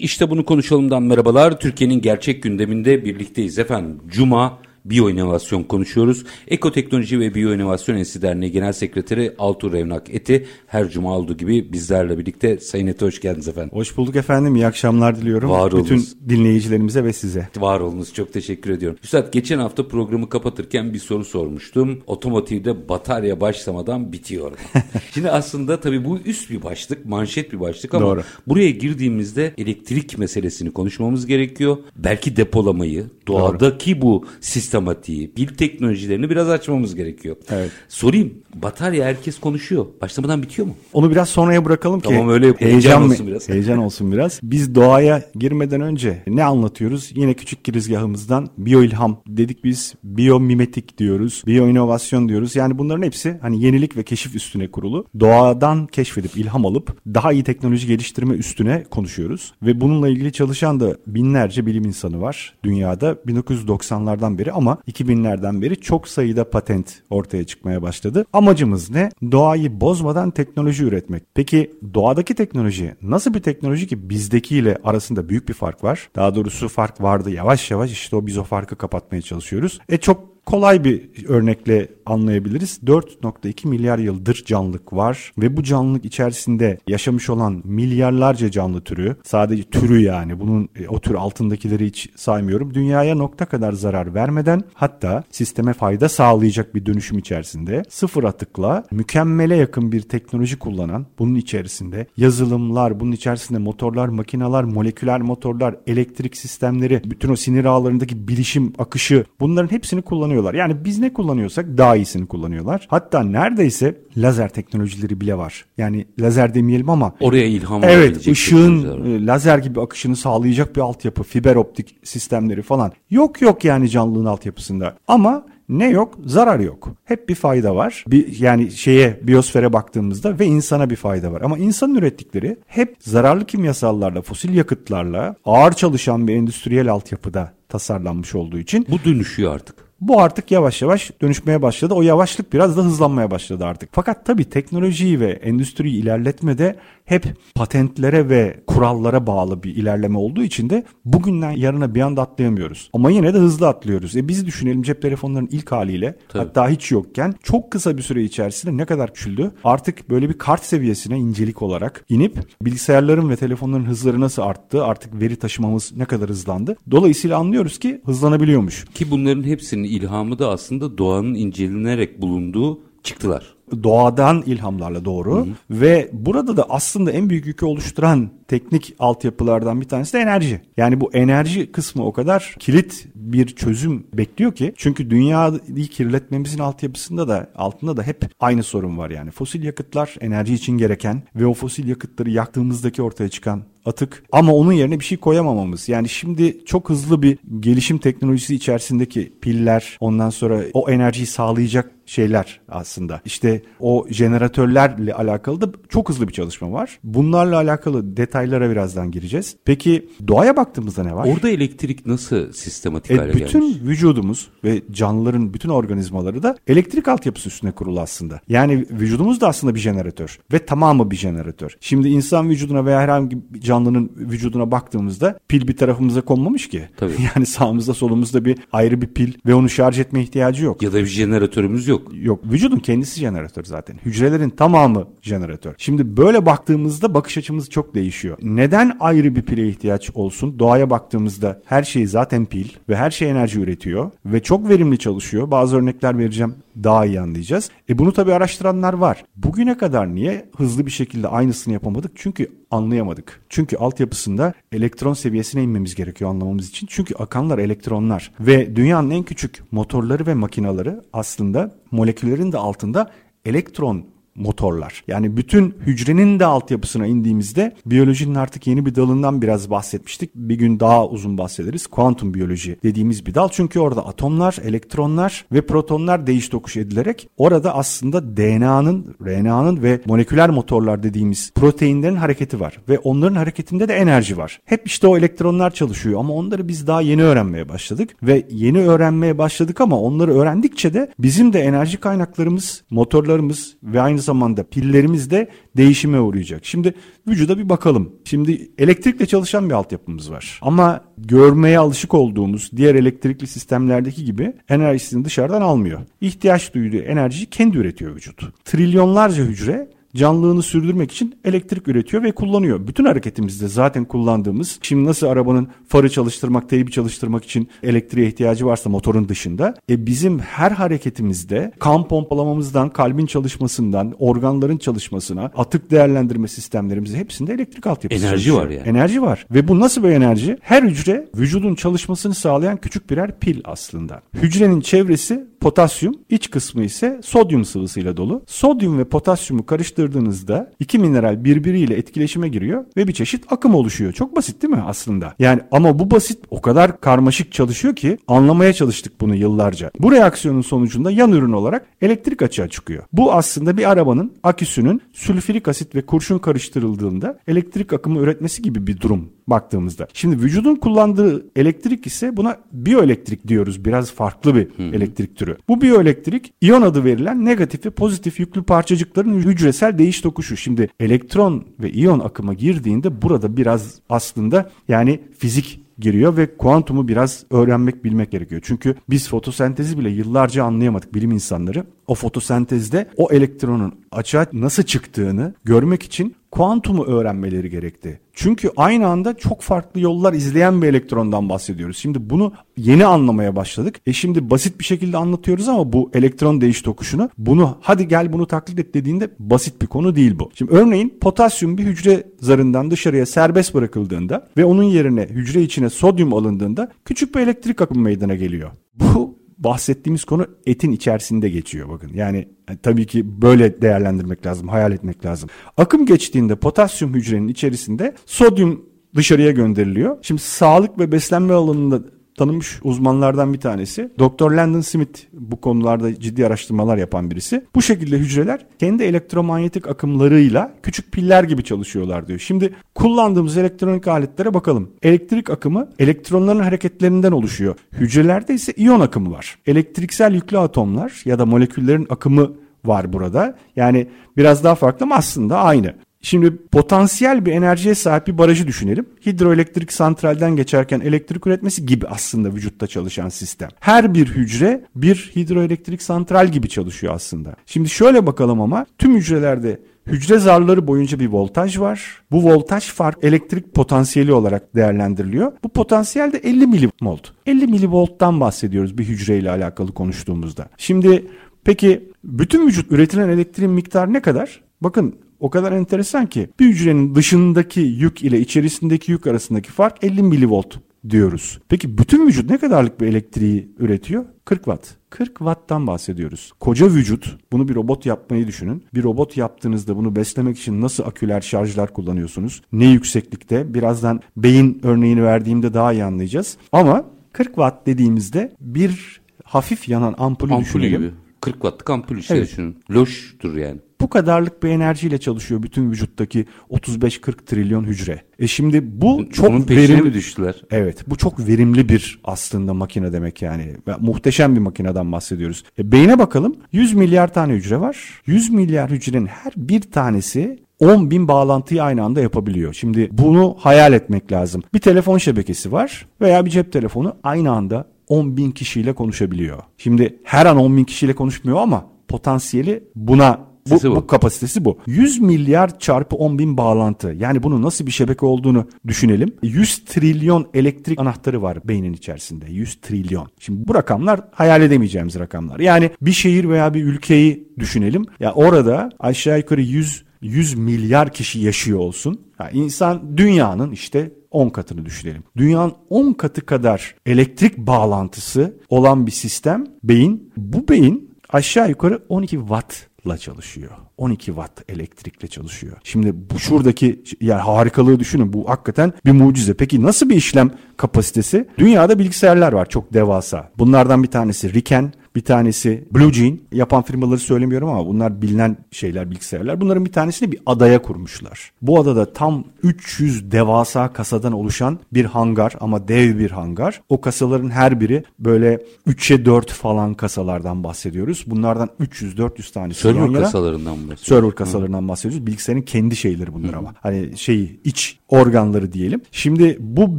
İşte bunu konuşalımdan merhabalar. Türkiye'nin gerçek gündeminde birlikteyiz efendim. Cuma Biyoinovasyon konuşuyoruz. Ekoteknoloji ve Biyoinovasyon Enstitüsü Derneği Genel Sekreteri Altuğ Revnak Eti her cuma olduğu gibi bizlerle birlikte. Sayın Eti hoş geldiniz efendim. Hoş bulduk efendim. İyi akşamlar diliyorum. Var Bütün olunuz. dinleyicilerimize ve size. Var olunuz çok teşekkür ediyorum. Üstad geçen hafta programı kapatırken bir soru sormuştum. Otomotivde batarya başlamadan bitiyor. Şimdi aslında tabii bu üst bir başlık, manşet bir başlık ama Doğru. buraya girdiğimizde elektrik meselesini konuşmamız gerekiyor. Belki depolamayı, doğadaki bu sistematiği, bil teknolojilerini biraz açmamız gerekiyor. Evet. Sorayım, batarya herkes konuşuyor. Başlamadan bitiyor mu? Onu biraz sonraya bırakalım ki. Tamam, öyle yapalım. Heyecan olsun biraz. Heyecan olsun biraz. Biz doğaya girmeden önce ne anlatıyoruz? Yine küçük girizgahımızdan biyoilham dedik biz. Biyomimetik diyoruz. Biyoinovasyon diyoruz. Yani bunların hepsi hani yenilik ve keşif üstüne kurulu. Doğadan keşfedip ilham alıp daha iyi teknoloji geliştirme üstüne konuşuyoruz. Ve bununla ilgili çalışan da binlerce bilim insanı var dünyada 1990'lardan beri ama 2000'lerden beri çok sayıda patent ortaya çıkmaya başladı. Amacımız ne? Doğayı bozmadan teknoloji üretmek. Peki doğadaki teknoloji nasıl bir teknoloji ki bizdekiyle arasında büyük bir fark var. Daha doğrusu fark vardı yavaş yavaş işte o biz o farkı kapatmaya çalışıyoruz. E çok kolay bir örnekle anlayabiliriz. 4.2 milyar yıldır canlılık var ve bu canlılık içerisinde yaşamış olan milyarlarca canlı türü, sadece türü yani bunun e, o tür altındakileri hiç saymıyorum. Dünyaya nokta kadar zarar vermeden hatta sisteme fayda sağlayacak bir dönüşüm içerisinde sıfır atıkla mükemmele yakın bir teknoloji kullanan bunun içerisinde yazılımlar, bunun içerisinde motorlar, makineler, moleküler motorlar, elektrik sistemleri, bütün o sinir ağlarındaki bilişim akışı bunların hepsini kullanıyorlar. Yani biz ne kullanıyorsak daha iyisini kullanıyorlar. Hatta neredeyse lazer teknolojileri bile var. Yani lazer demeyelim ama Oraya ilham Evet ışığın e, lazer gibi akışını sağlayacak bir altyapı, fiber optik sistemleri falan. Yok yok yani canlılığın altyapısında. Ama ne yok? Zarar yok. Hep bir fayda var. Bir, yani şeye biyosfere baktığımızda ve insana bir fayda var. Ama insanın ürettikleri hep zararlı kimyasallarla, fosil yakıtlarla ağır çalışan bir endüstriyel altyapıda tasarlanmış olduğu için Bu dönüşüyor artık. Bu artık yavaş yavaş dönüşmeye başladı. O yavaşlık biraz da hızlanmaya başladı artık. Fakat tabii teknolojiyi ve endüstriyi ilerletmede hep patentlere ve kurallara bağlı bir ilerleme olduğu için de bugünden yarına bir anda atlayamıyoruz. Ama yine de hızlı atlıyoruz. E biz düşünelim cep telefonlarının ilk haliyle Tabii. hatta hiç yokken çok kısa bir süre içerisinde ne kadar küçüldü? Artık böyle bir kart seviyesine incelik olarak inip bilgisayarların ve telefonların hızları nasıl arttı? Artık veri taşımamız ne kadar hızlandı? Dolayısıyla anlıyoruz ki hızlanabiliyormuş. Ki bunların hepsinin ilhamı da aslında doğanın incelenerek bulunduğu çıktılar. doğadan ilhamlarla doğru ve burada da aslında en büyük yükü oluşturan teknik altyapılardan bir tanesi de enerji. Yani bu enerji kısmı o kadar kilit bir çözüm bekliyor ki çünkü dünyayı kirletmemizin altyapısında da altında da hep aynı sorun var yani. Fosil yakıtlar enerji için gereken ve o fosil yakıtları yaktığımızdaki ortaya çıkan atık ama onun yerine bir şey koyamamamız. Yani şimdi çok hızlı bir gelişim teknolojisi içerisindeki piller ondan sonra o enerjiyi sağlayacak şeyler aslında. İşte o jeneratörlerle alakalı da çok hızlı bir çalışma var. Bunlarla alakalı detaylara birazdan gireceğiz. Peki doğaya baktığımızda ne var? Orada elektrik nasıl sistematik E, hale bütün gelmiş? vücudumuz ve canlıların bütün organizmaları da elektrik altyapısı üstüne kurulu aslında. Yani vücudumuz da aslında bir jeneratör ve tamamı bir jeneratör. Şimdi insan vücuduna veya herhangi bir canlının vücuduna baktığımızda pil bir tarafımıza konmamış ki. Tabii. Yani sağımızda solumuzda bir ayrı bir pil ve onu şarj etme ihtiyacı yok. Ya da bir jeneratörümüz yok. Yok vücudun kendisi jeneratör zaten. Hücrelerin tamamı jeneratör. Şimdi böyle baktığımızda bakış açımız çok değişiyor. Neden ayrı bir pile ihtiyaç olsun? Doğaya baktığımızda her şey zaten pil ve her şey enerji üretiyor ve çok verimli çalışıyor. Bazı örnekler vereceğim daha iyi anlayacağız. E bunu tabii araştıranlar var. Bugüne kadar niye hızlı bir şekilde aynısını yapamadık? Çünkü anlayamadık. Çünkü altyapısında elektron seviyesine inmemiz gerekiyor anlamamız için. Çünkü akanlar elektronlar ve dünyanın en küçük motorları ve makinaları aslında moleküllerin de altında elektron motorlar. Yani bütün hücrenin de altyapısına indiğimizde biyolojinin artık yeni bir dalından biraz bahsetmiştik. Bir gün daha uzun bahsederiz. Kuantum biyoloji dediğimiz bir dal. Çünkü orada atomlar, elektronlar ve protonlar değiş tokuş edilerek orada aslında DNA'nın, RNA'nın ve moleküler motorlar dediğimiz proteinlerin hareketi var. Ve onların hareketinde de enerji var. Hep işte o elektronlar çalışıyor ama onları biz daha yeni öğrenmeye başladık. Ve yeni öğrenmeye başladık ama onları öğrendikçe de bizim de enerji kaynaklarımız, motorlarımız ve aynı zamanda pillerimiz de değişime uğrayacak. Şimdi vücuda bir bakalım. Şimdi elektrikle çalışan bir altyapımız var. Ama görmeye alışık olduğumuz diğer elektrikli sistemlerdeki gibi enerjisini dışarıdan almıyor. İhtiyaç duyduğu enerjiyi kendi üretiyor vücut. Trilyonlarca hücre canlılığını sürdürmek için elektrik üretiyor ve kullanıyor. Bütün hareketimizde zaten kullandığımız şimdi nasıl arabanın farı çalıştırmak, teybi çalıştırmak için elektriğe ihtiyacı varsa motorun dışında e bizim her hareketimizde kan pompalamamızdan, kalbin çalışmasından, organların çalışmasına, atık değerlendirme sistemlerimizde hepsinde elektrik altyapısı Enerji var yani. Enerji var. Ve bu nasıl bir enerji? Her hücre vücudun çalışmasını sağlayan küçük birer pil aslında. Hücrenin çevresi potasyum, iç kısmı ise sodyum sıvısıyla dolu. Sodyum ve potasyumu karıştırdığınızda iki mineral birbiriyle etkileşime giriyor ve bir çeşit akım oluşuyor. Çok basit değil mi aslında? Yani ama bu basit o kadar karmaşık çalışıyor ki anlamaya çalıştık bunu yıllarca. Bu reaksiyonun sonucunda yan ürün olarak elektrik açığa çıkıyor. Bu aslında bir arabanın aküsünün sülfürik asit ve kurşun karıştırıldığında elektrik akımı üretmesi gibi bir durum baktığımızda. Şimdi vücudun kullandığı elektrik ise buna biyoelektrik diyoruz. Biraz farklı bir elektrik türü. Bu biyoelektrik iyon adı verilen negatif ve pozitif yüklü parçacıkların hücresel değiş tokuşu. Şimdi elektron ve iyon akıma girdiğinde burada biraz aslında yani fizik giriyor ve kuantumu biraz öğrenmek bilmek gerekiyor. Çünkü biz fotosentezi bile yıllarca anlayamadık bilim insanları. O fotosentezde o elektronun açığa nasıl çıktığını görmek için kuantumu öğrenmeleri gerekti. Çünkü aynı anda çok farklı yollar izleyen bir elektrondan bahsediyoruz. Şimdi bunu yeni anlamaya başladık. E şimdi basit bir şekilde anlatıyoruz ama bu elektron değiş tokuşunu bunu hadi gel bunu taklit et dediğinde basit bir konu değil bu. Şimdi örneğin potasyum bir hücre zarından dışarıya serbest bırakıldığında ve onun yerine hücre içine sodyum alındığında küçük bir elektrik akımı meydana geliyor. Bu bahsettiğimiz konu etin içerisinde geçiyor bakın. Yani yani tabii ki böyle değerlendirmek lazım, hayal etmek lazım. Akım geçtiğinde potasyum hücrenin içerisinde sodyum dışarıya gönderiliyor. Şimdi sağlık ve beslenme alanında tanınmış uzmanlardan bir tanesi. Dr. Landon Smith bu konularda ciddi araştırmalar yapan birisi. Bu şekilde hücreler kendi elektromanyetik akımlarıyla küçük piller gibi çalışıyorlar diyor. Şimdi kullandığımız elektronik aletlere bakalım. Elektrik akımı elektronların hareketlerinden oluşuyor. Hücrelerde ise iyon akımı var. Elektriksel yüklü atomlar ya da moleküllerin akımı var burada. Yani biraz daha farklı ama aslında aynı. Şimdi potansiyel bir enerjiye sahip bir barajı düşünelim. Hidroelektrik santralden geçerken elektrik üretmesi gibi aslında vücutta çalışan sistem. Her bir hücre bir hidroelektrik santral gibi çalışıyor aslında. Şimdi şöyle bakalım ama tüm hücrelerde Hücre zarları boyunca bir voltaj var. Bu voltaj fark elektrik potansiyeli olarak değerlendiriliyor. Bu potansiyel de 50 milivolt. 50 milivolttan bahsediyoruz bir hücreyle alakalı konuştuğumuzda. Şimdi peki bütün vücut üretilen elektriğin miktarı ne kadar? Bakın o kadar enteresan ki bir hücrenin dışındaki yük ile içerisindeki yük arasındaki fark 50 milivolt diyoruz. Peki bütün vücut ne kadarlık bir elektriği üretiyor? 40 watt. 40 watttan bahsediyoruz. Koca vücut, bunu bir robot yapmayı düşünün. Bir robot yaptığınızda bunu beslemek için nasıl aküler, şarjlar kullanıyorsunuz? Ne yükseklikte? Birazdan beyin örneğini verdiğimde daha iyi anlayacağız. Ama 40 watt dediğimizde bir hafif yanan ampulü, Ampulü düşünelim. gibi. 40 wattlık ampul işte Evet. düşünün. Loştur yani. Bu kadarlık bir enerjiyle çalışıyor bütün vücuttaki 35-40 trilyon hücre. E şimdi bu çok Onun peşine verimli mi düştüler? Evet bu çok verimli bir aslında makine demek yani. Muhteşem bir makineden bahsediyoruz. E, beyne bakalım 100 milyar tane hücre var. 100 milyar hücrenin her bir tanesi 10 bin bağlantıyı aynı anda yapabiliyor. Şimdi bunu hayal etmek lazım. Bir telefon şebekesi var veya bir cep telefonu aynı anda 10 bin kişiyle konuşabiliyor. Şimdi her an 10 bin kişiyle konuşmuyor ama potansiyeli buna bu, bu. bu kapasitesi bu. 100 milyar çarpı 10 bin bağlantı. Yani bunun nasıl bir şebeke olduğunu düşünelim. 100 trilyon elektrik anahtarı var beynin içerisinde. 100 trilyon. Şimdi bu rakamlar hayal edemeyeceğimiz rakamlar. Yani bir şehir veya bir ülkeyi düşünelim. Ya orada aşağı yukarı 100 100 milyar kişi yaşıyor olsun. Ya insan dünyanın işte 10 katını düşünelim. Dünyanın 10 katı kadar elektrik bağlantısı olan bir sistem beyin. Bu beyin aşağı yukarı 12 wattla çalışıyor. 12 watt elektrikle çalışıyor. Şimdi bu şuradaki yani harikalığı düşünün. Bu hakikaten bir mucize. Peki nasıl bir işlem kapasitesi? Dünyada bilgisayarlar var çok devasa. Bunlardan bir tanesi Riken, bir tanesi Blue Gene. Yapan firmaları söylemiyorum ama bunlar bilinen şeyler, bilgisayarlar. Bunların bir tanesini bir adaya kurmuşlar. Bu adada tam 300 devasa kasadan oluşan bir hangar ama dev bir hangar. O kasaların her biri böyle 3'e 4 falan kasalardan bahsediyoruz. Bunlardan 300-400 tanesi Server yan yana. kasalarından mı bahsediyoruz? Server kasalarından bahsediyoruz. Bilgisayarın kendi şeyleri bunlar ama. Hani şey iç organları diyelim. Şimdi bu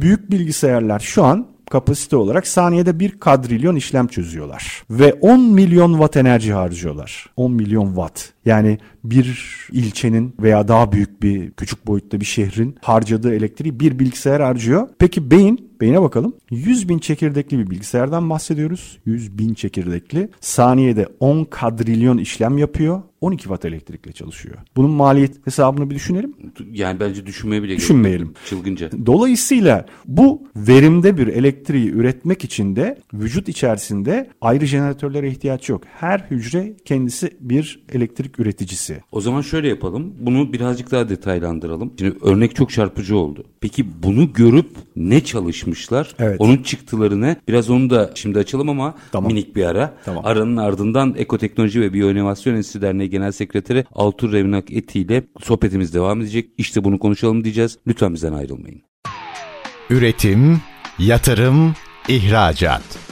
büyük bilgisayarlar şu an kapasite olarak saniyede bir kadrilyon işlem çözüyorlar. Ve 10 milyon watt enerji harcıyorlar. 10 milyon watt. Yani bir ilçenin veya daha büyük bir küçük boyutta bir şehrin harcadığı elektriği bir bilgisayar harcıyor. Peki beyin, beyine bakalım. 100 bin çekirdekli bir bilgisayardan bahsediyoruz. 100 bin çekirdekli. Saniyede 10 kadrilyon işlem yapıyor. 12 watt elektrikle çalışıyor. Bunun maliyet hesabını bir düşünelim. Yani bence düşünmeye bile gerek. Düşünmeyelim. Çılgınca. Dolayısıyla bu verimde bir elektriği üretmek için de vücut içerisinde ayrı jeneratörlere ihtiyaç yok. Her hücre kendisi bir elektrik üreticisi. O zaman şöyle yapalım. Bunu birazcık daha detaylandıralım. Şimdi örnek çok çarpıcı oldu. Peki bunu görüp ne çalışmışlar? Evet. Onun çıktıları ne? Biraz onu da şimdi açalım ama Tamam. minik bir ara. Tamam. Aranın ardından Ekoteknoloji ve Biyoinovasyon Enstitüsü Derneği Genel Sekreteri Altur Revnak Eti ile sohbetimiz devam edecek. İşte bunu konuşalım diyeceğiz. Lütfen bizden ayrılmayın. Üretim, yatırım, ihracat.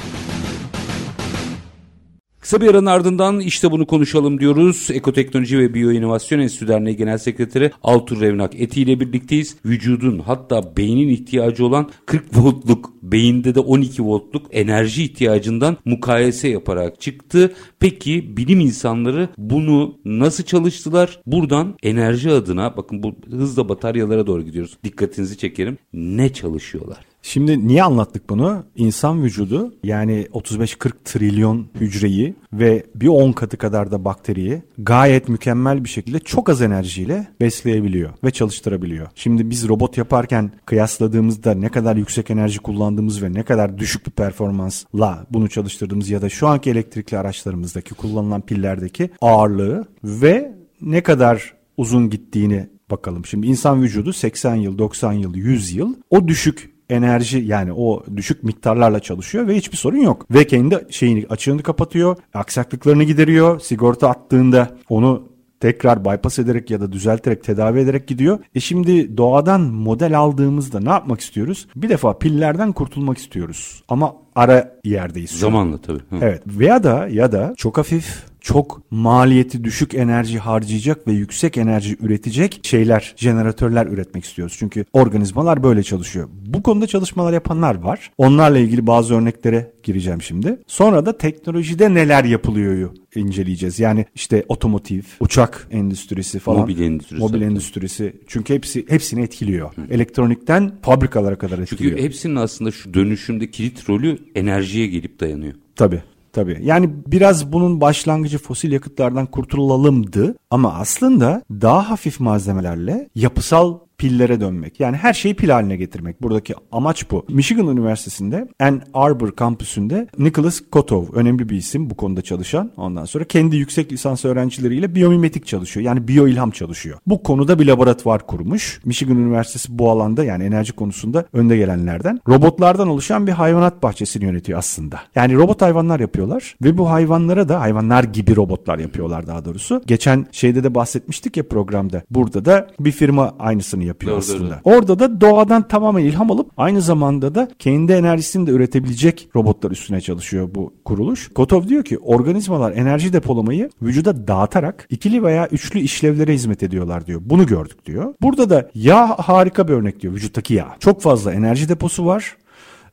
Kısa bir aranın ardından işte bunu konuşalım diyoruz. Ekoteknoloji ve Biyoinovasyon Enstitüsü Derneği Genel Sekreteri Altur Revnak Eti ile birlikteyiz. Vücudun hatta beynin ihtiyacı olan 40 voltluk beyinde de 12 voltluk enerji ihtiyacından mukayese yaparak çıktı. Peki bilim insanları bunu nasıl çalıştılar? Buradan enerji adına bakın bu hızla bataryalara doğru gidiyoruz. Dikkatinizi çekerim. Ne çalışıyorlar? Şimdi niye anlattık bunu? İnsan vücudu yani 35-40 trilyon hücreyi ve bir 10 katı kadar da bakteriyi gayet mükemmel bir şekilde çok az enerjiyle besleyebiliyor ve çalıştırabiliyor. Şimdi biz robot yaparken kıyasladığımızda ne kadar yüksek enerji kullandığımız ve ne kadar düşük bir performansla bunu çalıştırdığımız ya da şu anki elektrikli araçlarımızdaki kullanılan pillerdeki ağırlığı ve ne kadar uzun gittiğini bakalım. Şimdi insan vücudu 80 yıl, 90 yıl, 100 yıl o düşük enerji yani o düşük miktarlarla çalışıyor ve hiçbir sorun yok. Ve kendi şeyini açığını kapatıyor, aksaklıklarını gideriyor. Sigorta attığında onu tekrar bypass ederek ya da düzelterek tedavi ederek gidiyor. E şimdi doğadan model aldığımızda ne yapmak istiyoruz? Bir defa pillerden kurtulmak istiyoruz. Ama ara yerdeyiz. Zamanla tabii. Hı. Evet veya da ya da çok hafif çok maliyeti düşük enerji harcayacak ve yüksek enerji üretecek şeyler, jeneratörler üretmek istiyoruz. Çünkü organizmalar böyle çalışıyor. Bu konuda çalışmalar yapanlar var. Onlarla ilgili bazı örneklere gireceğim şimdi. Sonra da teknolojide neler yapılıyor inceleyeceğiz. Yani işte otomotiv, uçak endüstrisi falan. Mobil endüstrisi. Mobil endüstrisi. Çünkü hepsi hepsini etkiliyor. Elektronikten fabrikalara kadar etkiliyor. Çünkü hepsinin aslında şu dönüşümde kilit rolü enerjiye gelip dayanıyor. Tabii. Tabii. Yani biraz bunun başlangıcı fosil yakıtlardan kurtulalımdı ama aslında daha hafif malzemelerle yapısal pillere dönmek. Yani her şeyi pil haline getirmek. Buradaki amaç bu. Michigan Üniversitesi'nde Ann Arbor kampüsünde Nicholas Kotov önemli bir isim bu konuda çalışan. Ondan sonra kendi yüksek lisans öğrencileriyle biyomimetik çalışıyor. Yani biyoilham çalışıyor. Bu konuda bir laboratuvar kurmuş. Michigan Üniversitesi bu alanda yani enerji konusunda önde gelenlerden. Robotlardan oluşan bir hayvanat bahçesini yönetiyor aslında. Yani robot hayvanlar yapıyorlar ve bu hayvanlara da hayvanlar gibi robotlar yapıyorlar daha doğrusu. Geçen şeyde de bahsetmiştik ya programda. Burada da bir firma aynısını yapıyor Doğru, aslında. Orada da doğadan tamamen ilham alıp aynı zamanda da kendi enerjisini de üretebilecek robotlar üstüne çalışıyor bu kuruluş. Kotov diyor ki organizmalar enerji depolamayı vücuda dağıtarak ikili veya üçlü işlevlere hizmet ediyorlar diyor. Bunu gördük diyor. Burada da yağ harika bir örnek diyor vücuttaki yağ. Çok fazla enerji deposu var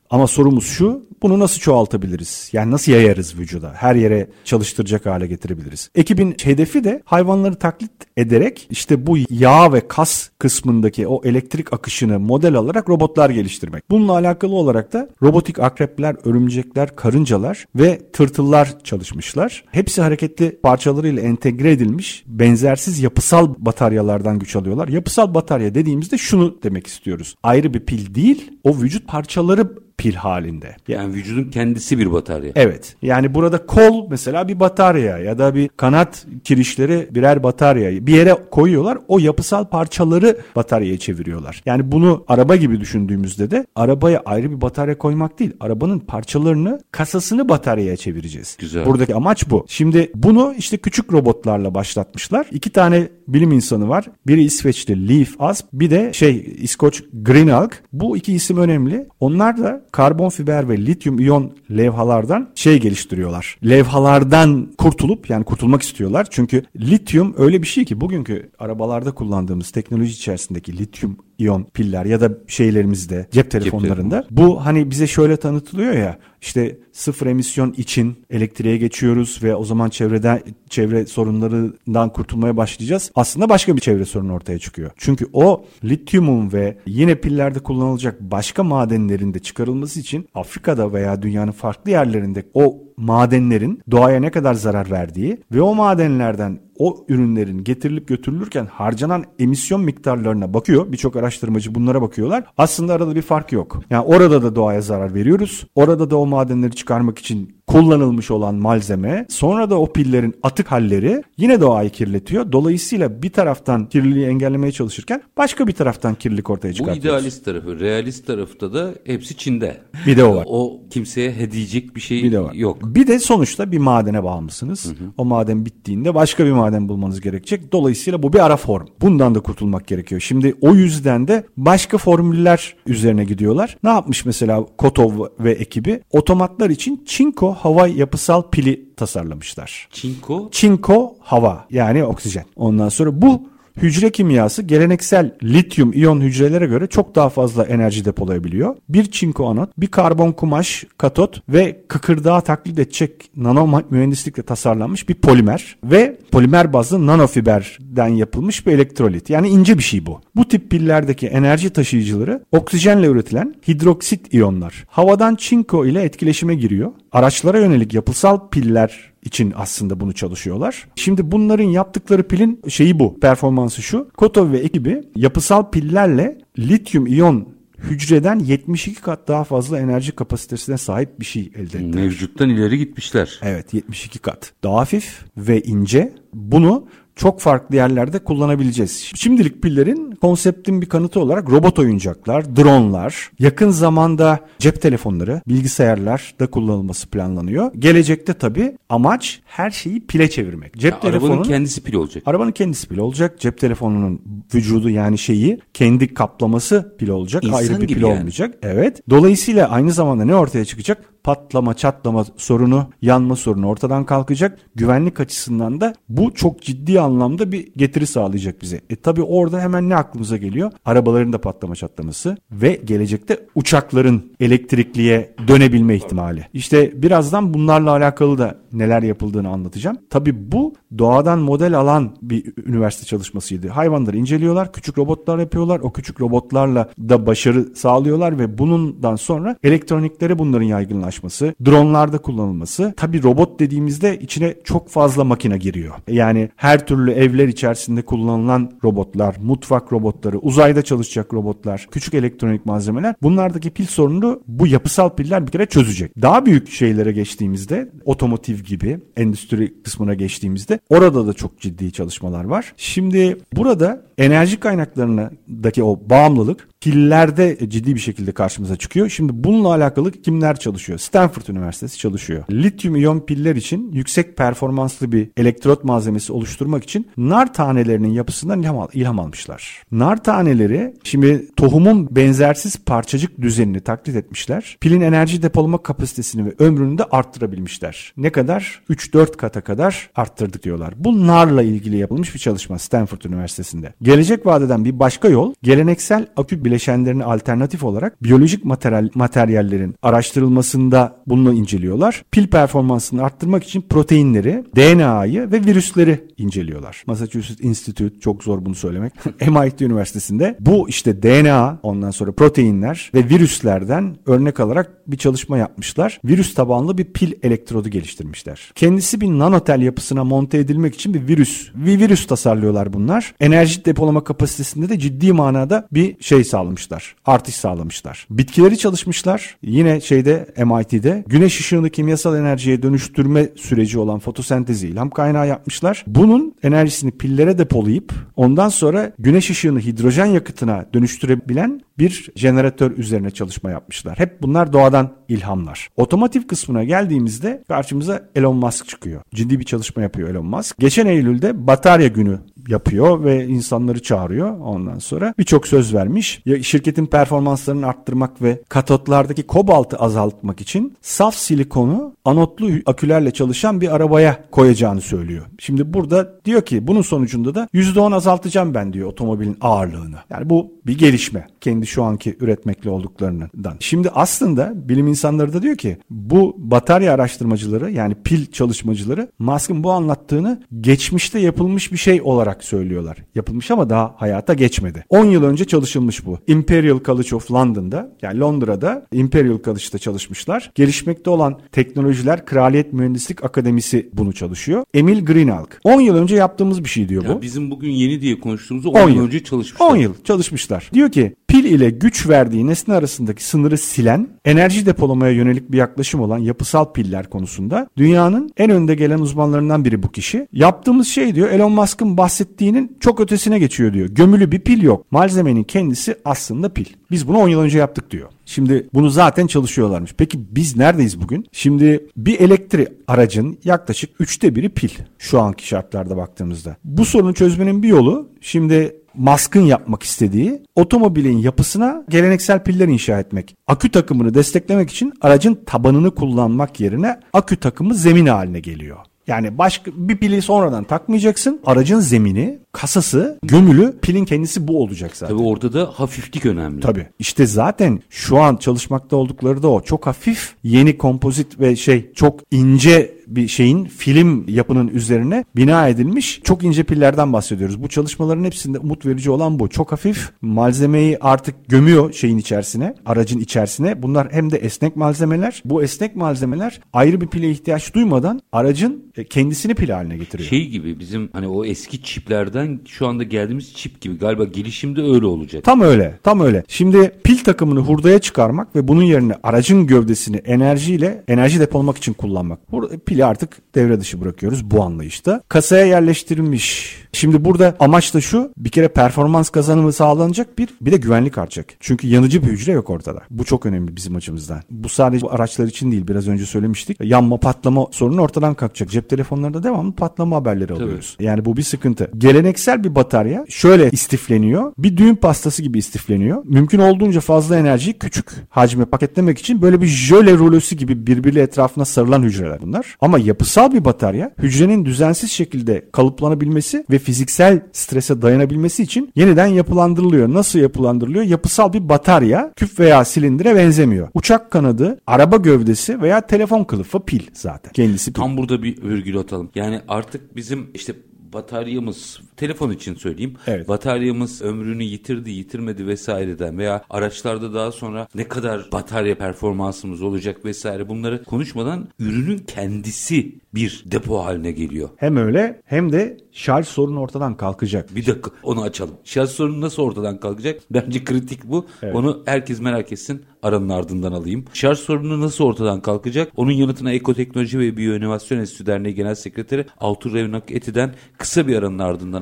Ama sorumuz şu bunu nasıl çoğaltabiliriz? Yani nasıl yayarız vücuda? Her yere çalıştıracak hale getirebiliriz. Ekibin hedefi de hayvanları taklit ederek işte bu yağ ve kas kısmındaki o elektrik akışını model alarak robotlar geliştirmek. Bununla alakalı olarak da robotik akrepler, örümcekler, karıncalar ve tırtıllar çalışmışlar. Hepsi hareketli parçalarıyla entegre edilmiş benzersiz yapısal bataryalardan güç alıyorlar. Yapısal batarya dediğimizde şunu demek istiyoruz. Ayrı bir pil değil, o vücut parçaları pil halinde. Yani vücudun kendisi bir batarya. Evet. Yani burada kol mesela bir batarya ya da bir kanat kirişleri birer batarya bir yere koyuyorlar. O yapısal parçaları bataryaya çeviriyorlar. Yani bunu araba gibi düşündüğümüzde de arabaya ayrı bir batarya koymak değil. Arabanın parçalarını kasasını bataryaya çevireceğiz. Güzel. Buradaki amaç bu. Şimdi bunu işte küçük robotlarla başlatmışlar. İki tane bilim insanı var. Biri İsveçli Leif Asp bir de şey İskoç Greenalg. Bu iki isim önemli. Onlar da karbon fiber ve lityum iyon levhalardan şey geliştiriyorlar. Levhalardan kurtulup yani kurtulmak istiyorlar. Çünkü lityum öyle bir şey ki bugünkü arabalarda kullandığımız teknoloji içerisindeki lityum iyon piller ya da şeylerimizde cep telefonlarında Cep telefonu. bu hani bize şöyle tanıtılıyor ya işte sıfır emisyon için elektriğe geçiyoruz ve o zaman çevreden çevre sorunlarından kurtulmaya başlayacağız. Aslında başka bir çevre sorunu ortaya çıkıyor. Çünkü o lityumun ve yine pillerde kullanılacak başka madenlerin de çıkarılması için Afrika'da veya dünyanın farklı yerlerinde o madenlerin doğaya ne kadar zarar verdiği ve o madenlerden o ürünlerin getirilip götürülürken harcanan emisyon miktarlarına bakıyor. Birçok araştırmacı bunlara bakıyorlar. Aslında arada bir fark yok. Yani orada da doğaya zarar veriyoruz. Orada da o madenleri çıkarmak için kullanılmış olan malzeme sonra da o pillerin atık halleri yine doğayı kirletiyor. Dolayısıyla bir taraftan kirliliği engellemeye çalışırken başka bir taraftan kirlilik ortaya Bu çıkartıyoruz. idealist tarafı. Realist tarafta da hepsi Çin'de. Bir de o var. O kimseye hediyecek bir şey Bir de var. yok. Bir de sonuçta bir madene bağımlısınız. O maden bittiğinde başka bir maden bulmanız gerekecek. Dolayısıyla bu bir ara form. Bundan da kurtulmak gerekiyor. Şimdi o yüzden de başka formüller üzerine gidiyorlar. Ne yapmış mesela Kotov ve ekibi? Otomatlar için çinko hava yapısal pili tasarlamışlar. Çinko Çinko hava yani oksijen. Ondan sonra bu hücre kimyası geleneksel lityum iyon hücrelere göre çok daha fazla enerji depolayabiliyor. Bir çinko anot, bir karbon kumaş katot ve kıkırdağı taklit edecek nano mühendislikle tasarlanmış bir polimer ve polimer bazlı nanofiberden yapılmış bir elektrolit. Yani ince bir şey bu. Bu tip pillerdeki enerji taşıyıcıları oksijenle üretilen hidroksit iyonlar. Havadan çinko ile etkileşime giriyor. Araçlara yönelik yapısal piller için aslında bunu çalışıyorlar. Şimdi bunların yaptıkları pilin şeyi bu. Performansı şu. Kotov ve ekibi yapısal pillerle lityum iyon hücreden 72 kat daha fazla enerji kapasitesine sahip bir şey elde ettiler. mevcuttan ileri gitmişler. Evet 72 kat. Daha hafif ve ince. Bunu çok farklı yerlerde kullanabileceğiz. Şimdilik pillerin konseptin bir kanıtı olarak robot oyuncaklar, dronlar, yakın zamanda cep telefonları, bilgisayarlar da kullanılması planlanıyor. Gelecekte tabii amaç her şeyi pile çevirmek. Cep Arabanın telefonunun kendisi pil olacak. Arabanın kendisi pil olacak. Cep telefonunun vücudu yani şeyi kendi kaplaması pil olacak. İnsan ayrı bir pil yani. olmayacak. Evet. Dolayısıyla aynı zamanda ne ortaya çıkacak? Patlama, çatlama sorunu, yanma sorunu ortadan kalkacak. Güvenlik açısından da bu çok ciddi anlamda bir getiri sağlayacak bize. E tabi orada hemen ne aklımıza geliyor? Arabaların da patlama çatlaması ve gelecekte uçakların elektrikliye dönebilme ihtimali. İşte birazdan bunlarla alakalı da neler yapıldığını anlatacağım. Tabi bu doğadan model alan bir üniversite çalışmasıydı. Hayvanları inceliyorlar, küçük robotlar yapıyorlar. O küçük robotlarla da başarı sağlıyorlar ve bundan sonra elektroniklere bunların yaygınlaşması, dronlarda kullanılması. Tabi robot dediğimizde içine çok fazla makine giriyor. Yani her türlü evler içerisinde kullanılan robotlar, mutfak robotları, uzayda çalışacak robotlar, küçük elektronik malzemeler bunlardaki pil sorununu bu yapısal piller bir kere çözecek. Daha büyük şeylere geçtiğimizde otomotiv gibi endüstri kısmına geçtiğimizde orada da çok ciddi çalışmalar var. Şimdi burada enerji kaynaklarındaki o bağımlılık pillerde ciddi bir şekilde karşımıza çıkıyor. Şimdi bununla alakalı kimler çalışıyor? Stanford Üniversitesi çalışıyor. Lityum iyon piller için yüksek performanslı bir elektrot malzemesi oluşturmak için nar tanelerinin yapısından ilham, al- ilham almışlar. Nar taneleri şimdi tohumun benzersiz parçacık düzenini taklit etmişler. Pilin enerji depolama kapasitesini ve ömrünü de arttırabilmişler. Ne kadar? 3-4 kata kadar arttırdık diyorlar. Bu narla ilgili yapılmış bir çalışma Stanford Üniversitesi'nde. Gelecek vadeden bir başka yol geleneksel akü bileşenlerine alternatif olarak biyolojik materyal, materyallerin araştırılmasında bunu inceliyorlar. Pil performansını arttırmak için proteinleri, DNA'yı ve virüsleri inceliyorlar. Massachusetts Institute çok zor bunu söylemek. MIT Üniversitesi'nde bu işte DNA ondan sonra proteinler ve virüslerden örnek alarak bir çalışma yapmışlar. Virüs tabanlı bir pil elektrodu geliştirmişler. Kendisi bir nanotel yapısına monte edilmek için bir virüs, bir virüs tasarlıyorlar bunlar. Enerji depolama kapasitesinde de ciddi manada bir şey sağlamışlar. Artış sağlamışlar. Bitkileri çalışmışlar. Yine şeyde MIT'de güneş ışığını kimyasal enerjiye dönüştürme süreci olan fotosentezi ilham kaynağı yapmışlar. Bunun enerjisini pillere depolayıp ondan sonra güneş ışığını hidrojen yakıtına dönüştürebilen bir jeneratör üzerine çalışma yapmışlar. Hep bunlar doğadan ilhamlar. Otomotiv kısmına geldiğimizde karşımıza Elon Musk çıkıyor. Ciddi bir çalışma yapıyor Elon Musk. Geçen Eylül'de batarya günü yapıyor ve insanları çağırıyor ondan sonra. Birçok söz vermiş. Şirketin performanslarını arttırmak ve katotlardaki kobaltı azaltmak için saf silikonu anotlu akülerle çalışan bir arabaya koyacağını söylüyor. Şimdi burada diyor ki bunun sonucunda da %10 azaltacağım ben diyor otomobilin ağırlığını. Yani bu bir gelişme. Kendi şu anki üretmekle olduklarından. Şimdi aslında bilim insanları da diyor ki bu batarya araştırmacıları yani pil çalışmacıları Musk'ın bu anlattığını geçmişte yapılmış bir şey olarak söylüyorlar. Yapılmış ama daha hayata geçmedi. 10 yıl önce çalışılmış bu. Imperial College of London'da yani Londra'da Imperial College'da çalışmışlar. Gelişmekte olan teknolojiler Kraliyet Mühendislik Akademisi bunu çalışıyor. Emil Greenhalgh. 10 yıl önce yaptığımız bir şey diyor ya bu. Bizim bugün yeni diye konuştuğumuz 10, 10 yıl önce çalışmışlar. 10 yıl çalışmışlar. Diyor ki pil ile güç verdiği nesne arasındaki sınırı silen, enerji depolamaya yönelik bir yaklaşım olan yapısal piller konusunda dünyanın en önde gelen uzmanlarından biri bu kişi. Yaptığımız şey diyor Elon Musk'ın bahsettiğinin çok ötesine geçiyor diyor. Gömülü bir pil yok. Malzemenin kendisi aslında pil. Biz bunu 10 yıl önce yaptık diyor. Şimdi bunu zaten çalışıyorlarmış. Peki biz neredeyiz bugün? Şimdi bir elektrik aracın yaklaşık üçte biri pil şu anki şartlarda baktığımızda. Bu sorunu çözmenin bir yolu şimdi Musk'ın yapmak istediği otomobilin yapısına geleneksel piller inşa etmek. Akü takımını desteklemek için aracın tabanını kullanmak yerine akü takımı zemin haline geliyor. Yani başka bir pili sonradan takmayacaksın. Aracın zemini, kasası, gömülü pilin kendisi bu olacak zaten. Tabii orada da hafiflik önemli. Tabii. İşte zaten şu an çalışmakta oldukları da o. Çok hafif, yeni kompozit ve şey çok ince bir şeyin film yapının üzerine bina edilmiş çok ince pillerden bahsediyoruz. Bu çalışmaların hepsinde umut verici olan bu. Çok hafif malzemeyi artık gömüyor şeyin içerisine, aracın içerisine. Bunlar hem de esnek malzemeler. Bu esnek malzemeler ayrı bir pile ihtiyaç duymadan aracın e, kendisini pil haline getiriyor. Şey gibi bizim hani o eski çiplerden şu anda geldiğimiz çip gibi galiba gelişimde öyle olacak. Tam öyle. Tam öyle. Şimdi pil takımını hurdaya çıkarmak ve bunun yerine aracın gövdesini enerjiyle enerji depolamak için kullanmak. Pil pili artık devre dışı bırakıyoruz bu anlayışta. Kasaya yerleştirilmiş. Şimdi burada amaç da şu bir kere performans kazanımı sağlanacak bir bir de güvenlik artacak. Çünkü yanıcı bir hücre yok ortada. Bu çok önemli bizim açımızdan. Bu sadece bu araçlar için değil biraz önce söylemiştik. Yanma patlama sorunu ortadan kalkacak. Cep telefonlarında devamlı patlama haberleri Tabii. alıyoruz. Yani bu bir sıkıntı. Geleneksel bir batarya şöyle istifleniyor. Bir düğün pastası gibi istifleniyor. Mümkün olduğunca fazla enerjiyi küçük hacme paketlemek için böyle bir jöle rulosu gibi birbiri etrafına sarılan hücreler bunlar. Ama yapısal bir batarya hücrenin düzensiz şekilde kalıplanabilmesi ve fiziksel strese dayanabilmesi için yeniden yapılandırılıyor. Nasıl yapılandırılıyor? Yapısal bir batarya küp veya silindire benzemiyor. Uçak kanadı, araba gövdesi veya telefon kılıfı pil zaten. Kendisi pil. Tam burada bir virgül atalım. Yani artık bizim işte bataryamız telefon için söyleyeyim. Evet. Bataryamız ömrünü yitirdi, yitirmedi vesaireden veya araçlarda daha sonra ne kadar batarya performansımız olacak vesaire bunları konuşmadan ürünün kendisi bir depo haline geliyor. Hem öyle hem de şarj sorunu ortadan kalkacak. Bir dakika onu açalım. Şarj sorunu nasıl ortadan kalkacak? Bence kritik bu. Evet. Onu herkes merak etsin. Aranın ardından alayım. Şarj sorunu nasıl ortadan kalkacak? Onun yanıtına Ekoteknoloji ve Biyoinovasyon Enstitüsü Derneği Genel Sekreteri Altur Revnak Eti'den kısa bir aranın ardından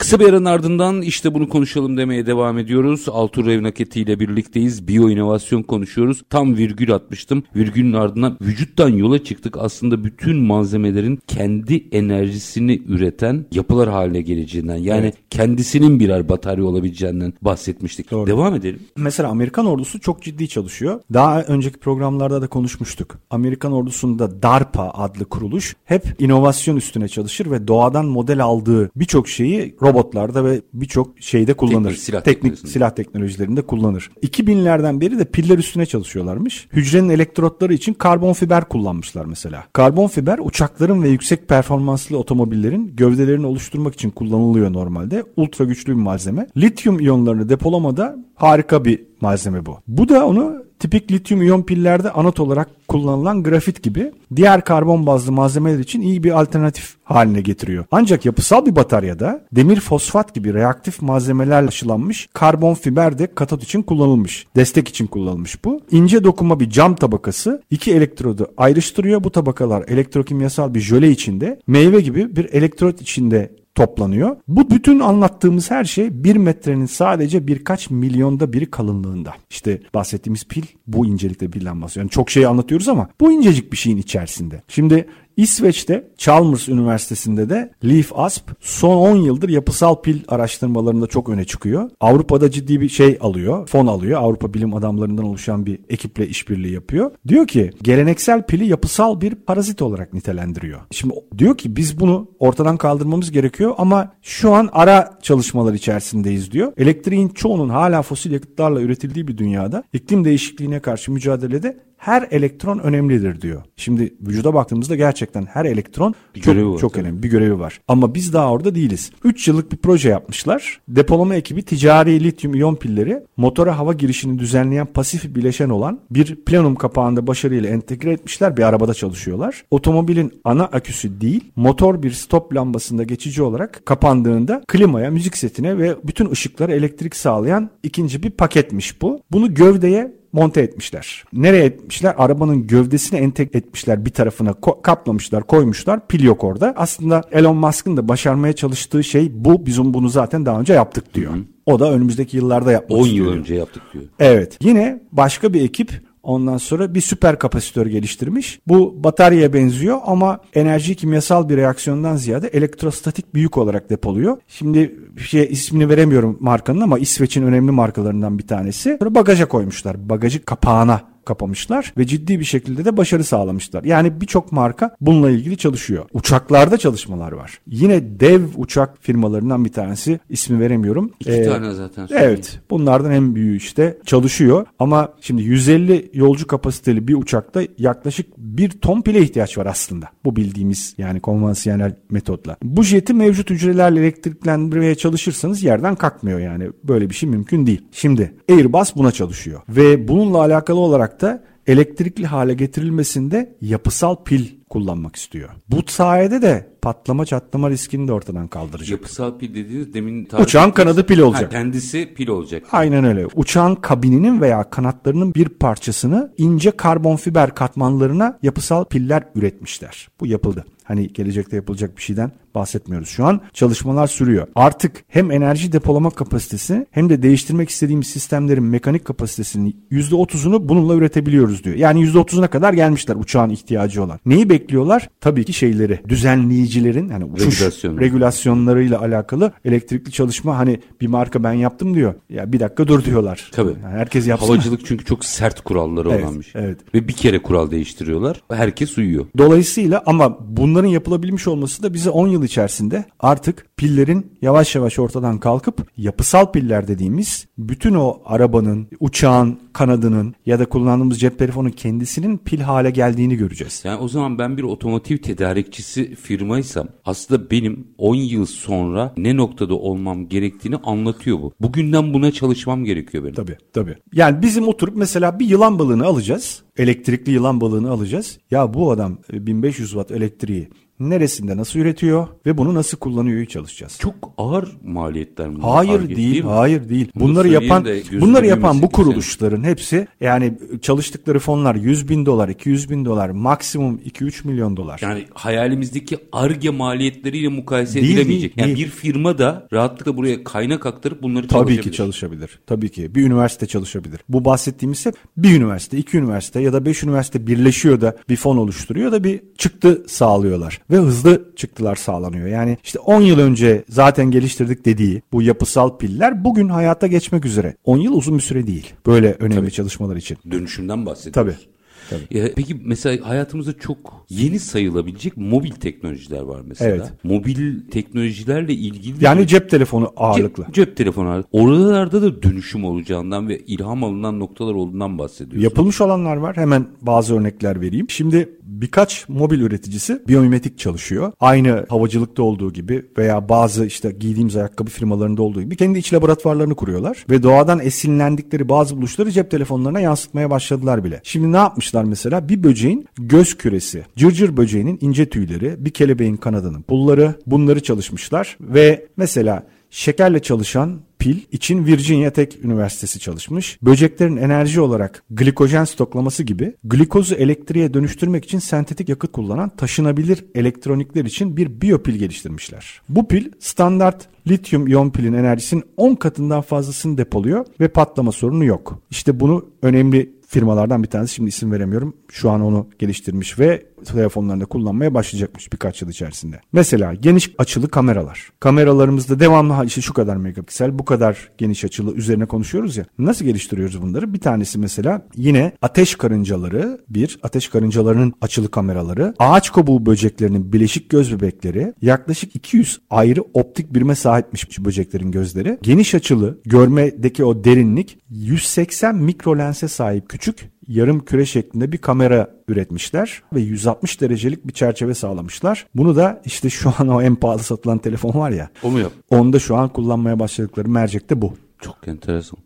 Kısa bir aranın ardından işte bunu konuşalım demeye devam ediyoruz. Altur Revnaketi ile birlikteyiz. Biyo inovasyon konuşuyoruz. Tam virgül atmıştım. Virgülün ardından vücuttan yola çıktık. Aslında bütün malzemelerin kendi enerjisini üreten yapılar haline geleceğinden yani evet. kendisinin birer batarya olabileceğinden bahsetmiştik. Doğru. Devam edelim. Mesela Amerikan ordusu çok ciddi çalışıyor. Daha önceki programlarda da konuşmuştuk. Amerikan ordusunda DARPA adlı kuruluş hep inovasyon üstüne çalışır ve doğadan model aldığı birçok şeyi robotlarda ve birçok şeyde kullanır. Teknik silah, Teknik silah teknolojilerinde kullanır. 2000'lerden beri de piller üstüne çalışıyorlarmış. Hücrenin elektrotları için karbon fiber kullanmışlar mesela. Karbon fiber uçakların ve yüksek performanslı otomobillerin gövdelerini oluşturmak için kullanılıyor normalde. Ultra güçlü bir malzeme. Lityum iyonlarını depolamada harika bir malzeme bu. Bu da onu tipik lityum iyon pillerde anot olarak kullanılan grafit gibi diğer karbon bazlı malzemeler için iyi bir alternatif haline getiriyor. Ancak yapısal bir bataryada demir fosfat gibi reaktif malzemeler aşılanmış karbon fiber de katot için kullanılmış. Destek için kullanılmış bu. İnce dokuma bir cam tabakası iki elektrodu ayrıştırıyor. Bu tabakalar elektrokimyasal bir jöle içinde meyve gibi bir elektrot içinde toplanıyor. Bu bütün anlattığımız her şey bir metrenin sadece birkaç milyonda biri kalınlığında. İşte bahsettiğimiz pil bu incelikte birden bahsediyor. Yani çok şey anlatıyoruz ama bu incecik bir şeyin içerisinde. Şimdi İsveç'te Chalmers Üniversitesi'nde de Leaf Asp son 10 yıldır yapısal pil araştırmalarında çok öne çıkıyor. Avrupa'da ciddi bir şey alıyor, fon alıyor. Avrupa bilim adamlarından oluşan bir ekiple işbirliği yapıyor. Diyor ki geleneksel pili yapısal bir parazit olarak nitelendiriyor. Şimdi diyor ki biz bunu ortadan kaldırmamız gerekiyor ama şu an ara çalışmalar içerisindeyiz diyor. Elektriğin çoğunun hala fosil yakıtlarla üretildiği bir dünyada iklim değişikliğine karşı mücadelede her elektron önemlidir diyor. Şimdi vücuda baktığımızda gerçekten her elektron bir çok, görevi çok önemli bir görevi var. Ama biz daha orada değiliz. 3 yıllık bir proje yapmışlar. Depolama ekibi ticari lityum iyon pilleri motora hava girişini düzenleyen pasif bileşen olan bir plenum kapağında başarıyla entegre etmişler. Bir arabada çalışıyorlar. Otomobilin ana aküsü değil, motor bir stop lambasında geçici olarak kapandığında klimaya, müzik setine ve bütün ışıklara elektrik sağlayan ikinci bir paketmiş bu. Bunu gövdeye monte etmişler. Nereye etmişler? Arabanın gövdesini entek etmişler bir tarafına ko- kaplamışlar koymuşlar pil yok orada. Aslında Elon Musk'ın da başarmaya çalıştığı şey bu. Bizim bunu zaten daha önce yaptık diyor. Hı-hı. O da önümüzdeki yıllarda yapmak 10 yıl önce yaptık diyor. Evet. Yine başka bir ekip Ondan sonra bir süper kapasitör geliştirmiş. Bu bataryaya benziyor ama enerji kimyasal bir reaksiyondan ziyade elektrostatik büyük olarak depoluyor. Şimdi şey ismini veremiyorum markanın ama İsveç'in önemli markalarından bir tanesi. Sonra bagaja koymuşlar. Bagajı kapağına kapamışlar ve ciddi bir şekilde de başarı sağlamışlar. Yani birçok marka bununla ilgili çalışıyor. Uçaklarda çalışmalar var. Yine dev uçak firmalarından bir tanesi ismi veremiyorum. İki ee, tane zaten. Söyleyeyim. Evet. Bunlardan en büyüğü işte çalışıyor ama şimdi 150 yolcu kapasiteli bir uçakta yaklaşık bir ton pile ihtiyaç var aslında. Bu bildiğimiz yani konvansiyonel metotla. Bu jeti mevcut hücrelerle elektriklendirmeye çalışırsanız yerden kalkmıyor yani. Böyle bir şey mümkün değil. Şimdi Airbus buna çalışıyor ve bununla alakalı olarak da elektrikli hale getirilmesinde yapısal pil kullanmak istiyor. Bu sayede de patlama çatlama riskini de ortadan kaldıracak. Yapısal pil dediğiniz demin Uçağın kanadı pil olacak. Ha, kendisi pil olacak. Aynen öyle. Uçağın kabininin veya kanatlarının bir parçasını ince karbon fiber katmanlarına yapısal piller üretmişler. Bu yapıldı. Hani gelecekte yapılacak bir şeyden bahsetmiyoruz şu an. Çalışmalar sürüyor. Artık hem enerji depolama kapasitesi hem de değiştirmek istediğimiz sistemlerin mekanik kapasitesinin %30'unu bununla üretebiliyoruz diyor. Yani %30'una kadar gelmişler uçağın ihtiyacı olan. Neyi bekliyorlar? Tabii ki şeyleri düzenleyicilerin yani uçuş Regülasyon. regülasyonlarıyla alakalı elektrikli çalışma hani bir marka ben yaptım diyor. Ya bir dakika dur diyorlar. Tabii. Yani herkes yapsın. Havacılık çünkü çok sert kuralları evet, olan bir şey. Evet. Ve bir kere kural değiştiriyorlar. Herkes uyuyor. Dolayısıyla ama bunların yapılabilmiş olması da bize 10 yıl içerisinde artık pillerin yavaş yavaş ortadan kalkıp yapısal piller dediğimiz bütün o arabanın, uçağın, kanadının ya da kullandığımız cep telefonu kendisinin pil hale geldiğini göreceğiz. Yani o zaman ben bir otomotiv tedarikçisi firmaysam aslında benim 10 yıl sonra ne noktada olmam gerektiğini anlatıyor bu. Bugünden buna çalışmam gerekiyor benim. Tabii tabii. Yani bizim oturup mesela bir yılan balığını alacağız Elektrikli yılan balığını alacağız. Ya bu adam 1500 watt elektriği neresinde nasıl üretiyor ve bunu nasıl kullanıyor çalışacağız. Çok ağır maliyetler mi? Hayır Arge, değil, mi? hayır değil. Bunu bunları yapan de bunları yapan bu kuruluşların hepsi yani çalıştıkları fonlar 100 bin dolar, 200 bin dolar, maksimum 2-3 milyon dolar. Yani hayalimizdeki arge maliyetleriyle mukayese Değil, edilemeyecek. değil, yani değil. bir firma da rahatlıkla buraya kaynak aktarıp bunları Tabii çalışabilir. ki çalışabilir. Tabii ki. Bir üniversite çalışabilir. Bu bahsettiğimiz hep bir üniversite, iki üniversite ya da beş üniversite birleşiyor da bir fon oluşturuyor da bir çıktı sağlıyorlar. Ve hızlı çıktılar sağlanıyor. Yani işte 10 yıl önce zaten geliştirdik dediği bu yapısal piller bugün hayata geçmek üzere. 10 yıl uzun bir süre değil. Böyle önemli çalışmalar için. Dönüşümden bahsediyoruz. Tabii. Tabii. Ya, peki mesela hayatımızda çok yeni sayılabilecek mobil teknolojiler var mesela. Evet. Mobil teknolojilerle ilgili Yani cep telefonu ağırlıklı. Cep, cep telefonu ağırlıklı. Oralarda da dönüşüm olacağından ve ilham alınan noktalar olduğundan bahsediyorsun. Yapılmış olanlar var. Hemen bazı örnekler vereyim. Şimdi birkaç mobil üreticisi biyomimetik çalışıyor. Aynı havacılıkta olduğu gibi veya bazı işte giydiğimiz ayakkabı firmalarında olduğu gibi kendi iç laboratuvarlarını kuruyorlar. Ve doğadan esinlendikleri bazı buluşları cep telefonlarına yansıtmaya başladılar bile. Şimdi ne yapmışlar mesela? Bir böceğin göz küresi, cırcır böceğinin ince tüyleri, bir kelebeğin kanadının pulları bunları çalışmışlar. Ve mesela şekerle çalışan pil için Virginia Tech Üniversitesi çalışmış. Böceklerin enerji olarak glikojen stoklaması gibi glikozu elektriğe dönüştürmek için sentetik yakıt kullanan taşınabilir elektronikler için bir biyopil geliştirmişler. Bu pil standart lityum iyon pilin enerjisinin 10 katından fazlasını depoluyor ve patlama sorunu yok. İşte bunu önemli firmalardan bir tanesi şimdi isim veremiyorum. Şu an onu geliştirmiş ve telefonlarında kullanmaya başlayacakmış birkaç yıl içerisinde. Mesela geniş açılı kameralar. Kameralarımızda devamlı işte şu kadar megapiksel, bu kadar geniş açılı üzerine konuşuyoruz ya. Nasıl geliştiriyoruz bunları? Bir tanesi mesela yine ateş karıncaları, bir ateş karıncalarının açılı kameraları, ağaç kabuğu böceklerinin bileşik göz bebekleri, yaklaşık 200 ayrı optik birime sahipmiş bu böceklerin gözleri. Geniş açılı görmedeki o derinlik 180 mikrolense sahip küçük yarım küre şeklinde bir kamera üretmişler ve 160 derecelik bir çerçeve sağlamışlar. Bunu da işte şu an o en pahalı satılan telefon var ya. O mu yap? Onda şu an kullanmaya başladıkları mercek de bu. Çok enteresan.